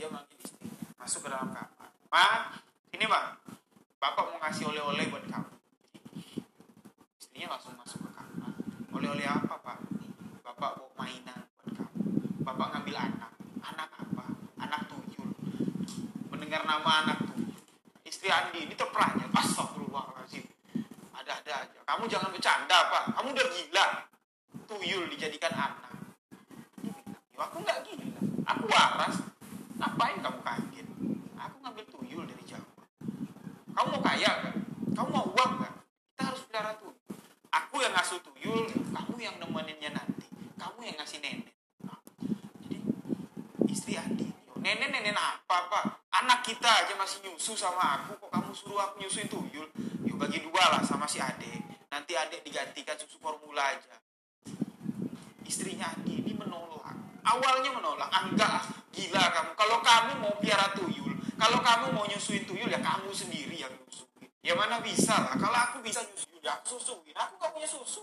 dia manggil istri masuk ke dalam kamar. Ma ini bang bapak mau ngasih oleh-oleh buat kamu. Istrinya langsung masuk ke kamar. Oleh-oleh apa pak? Bapak bawa mainan buat kamu. Bapak ngambil anak. Anak apa? Anak tuyul. Mendengar nama anak tuyul istri Andi ini terperanjat astagfirullahaladzim. Ada-ada aja. Kamu jangan bercanda pak. Kamu udah gila. Tuyul dijadikan anak dia bilang "Ya, aku nggak gila aku waras ngapain kamu kaget? Aku ngambil tuyul dari Jawa kamu mau kaya kan kamu mau uang kan kita harus pelihara tuyul aku yang ngasuh tuyul kamu yang nemeninnya nanti. Kamu yang ngasih nenek. Jadi istri Andi. Nenek nenek apa pak? Anak kita aja masih nyusu sama aku. Kok kamu suruh aku nyusuin tuyul? Yuk bagi dua lah sama si adek nanti adek digantikan susu formula aja. Istrinya Andi ini menolak. Awalnya menolak. Enggak gila kamu. Kalau kamu mau piara tuyul kalau kamu mau nyusuin tuyul ya kamu sendiri yang nyusuin. Ya mana bisa lah. Kalau aku bisa nyusuin ya aku susuin. Aku gak punya susu